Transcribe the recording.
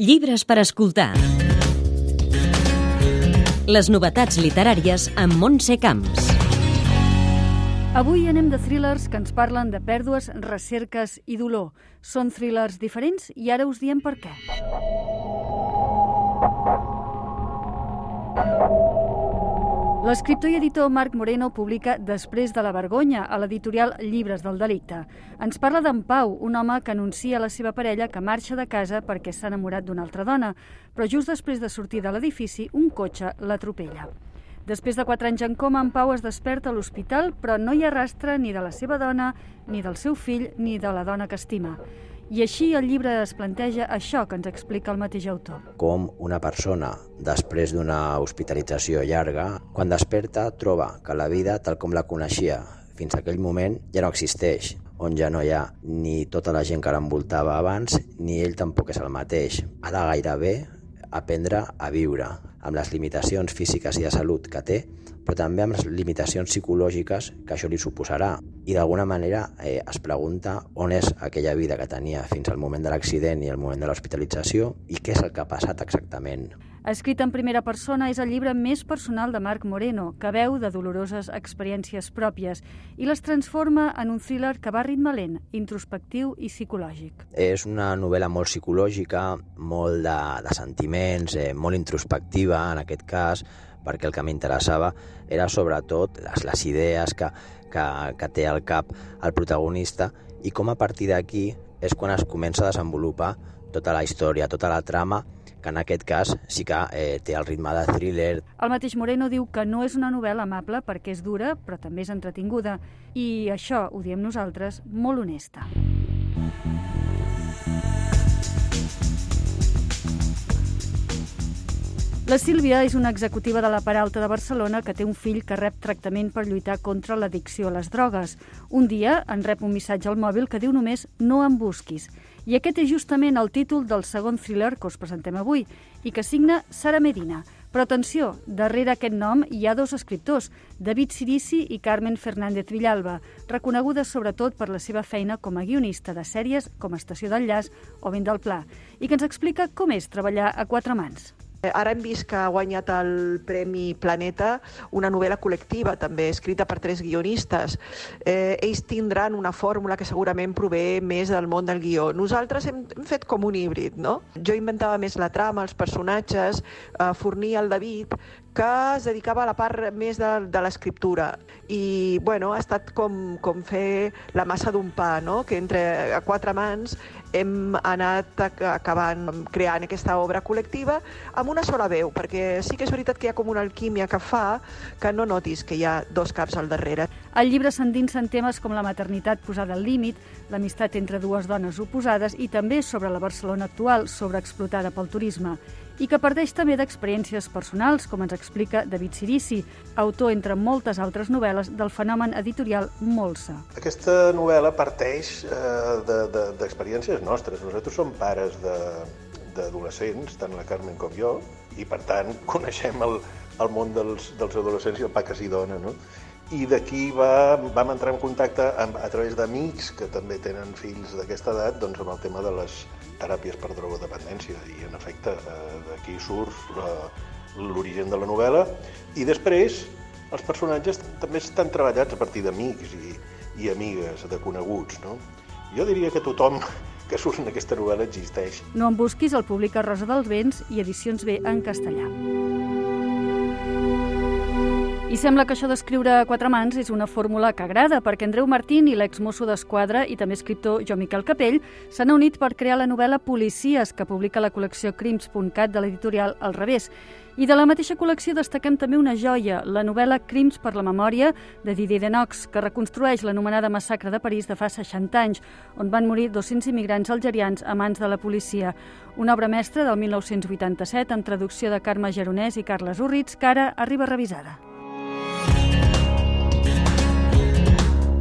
Llibres per escoltar. Les novetats literàries amb Montse Camps. Avui anem de thrillers que ens parlen de pèrdues, recerques i dolor. Són thrillers diferents i ara us diem per què. L'escriptor i editor Marc Moreno publica Després de la vergonya a l'editorial Llibres del delicte. Ens parla d'en Pau, un home que anuncia a la seva parella que marxa de casa perquè s'ha enamorat d'una altra dona, però just després de sortir de l'edifici, un cotxe l'atropella. Després de quatre anys en coma, en Pau es desperta a l'hospital, però no hi ha rastre ni de la seva dona, ni del seu fill, ni de la dona que estima. I així el llibre es planteja això que ens explica el mateix autor. Com una persona, després d'una hospitalització llarga, quan desperta troba que la vida, tal com la coneixia fins a aquell moment, ja no existeix, on ja no hi ha ni tota la gent que l'envoltava abans, ni ell tampoc és el mateix. De gairebé aprendre a viure, amb les limitacions físiques i de salut que té, però també amb les limitacions psicològiques que això li suposarà. I d'alguna manera eh, es pregunta on és aquella vida que tenia fins al moment de l'accident i el moment de l'hospitalització i què és el que ha passat exactament. Escrit en primera persona, és el llibre més personal de Marc Moreno, que veu de doloroses experiències pròpies i les transforma en un thriller que va a ritme lent, introspectiu i psicològic. És una novel·la molt psicològica, molt de, de sentiments, eh, molt introspectiva en aquest cas, perquè el que m'interessava era sobretot les, les idees que, que, que té al cap el protagonista i com a partir d'aquí és quan es comença a desenvolupar tota la història, tota la trama, que en aquest cas sí que eh, té el ritme de thriller. El mateix Moreno diu que no és una novel·la amable perquè és dura, però també és entretinguda, i això, ho diem nosaltres, molt honesta. La Sílvia és una executiva de la Paralta de Barcelona que té un fill que rep tractament per lluitar contra l'addicció a les drogues. Un dia en rep un missatge al mòbil que diu només «No em busquis». I aquest és justament el títol del segon thriller que us presentem avui i que signa Sara Medina. Però atenció, darrere aquest nom hi ha dos escriptors, David Sirici i Carmen Fernández Villalba, reconegudes sobretot per la seva feina com a guionista de sèries com Estació d'Enllaç o Vent del Pla, i que ens explica com és treballar a quatre mans. Ara hem vist que ha guanyat el Premi Planeta una novel·la col·lectiva, també escrita per tres guionistes. Eh, ells tindran una fórmula que segurament prové més del món del guió. Nosaltres hem, hem fet com un híbrid, no? Jo inventava més la trama, els personatges, eh, fornia el David, que es dedicava a la part més de, de l'escriptura. I, bueno, ha estat com, com fer la massa d'un pa, no? Que entre a quatre mans hem anat acabant creant aquesta obra col·lectiva amb una sola veu, perquè sí que és veritat que hi ha com una alquímia que fa que no notis que hi ha dos caps al darrere. El llibre s'endinsa en temes com la maternitat posada al límit, l'amistat entre dues dones oposades i també sobre la Barcelona actual, sobreexplotada pel turisme i que parteix també d'experiències personals, com ens explica David Sirici, autor, entre moltes altres novel·les, del fenomen editorial Molsa. Aquesta novel·la parteix eh, d'experiències de, de, nostres. Nosaltres som pares d'adolescents, tant la Carmen com jo, i per tant coneixem el, el món dels, dels adolescents i el pa que s'hi dona, no? I d'aquí va, vam entrar en contacte amb, a través d'amics que també tenen fills d'aquesta edat doncs, amb el tema de les teràpies per drogodependència i en efecte eh, d'aquí surt l'origen de la novel·la i després els personatges també estan treballats a partir d'amics i, i amigues, de coneguts. No? Jo diria que tothom que surt en aquesta novel·la existeix. No en busquis, el publica Rosa dels Vents i Edicions B en castellà. I sembla que això d'escriure a quatre mans és una fórmula que agrada, perquè Andreu Martín i l'exmosso d'Esquadra i també escriptor Jo Miquel Capell s'han unit per crear la novel·la Policies, que publica la col·lecció crims.cat de l'editorial Al Revés. I de la mateixa col·lecció destaquem també una joia, la novel·la Crims per la memòria de Didier Denox, que reconstrueix l'anomenada massacre de París de fa 60 anys, on van morir 200 immigrants algerians a mans de la policia. Una obra mestra del 1987 amb traducció de Carme Geronès i Carles Urritz, que ara arriba revisada.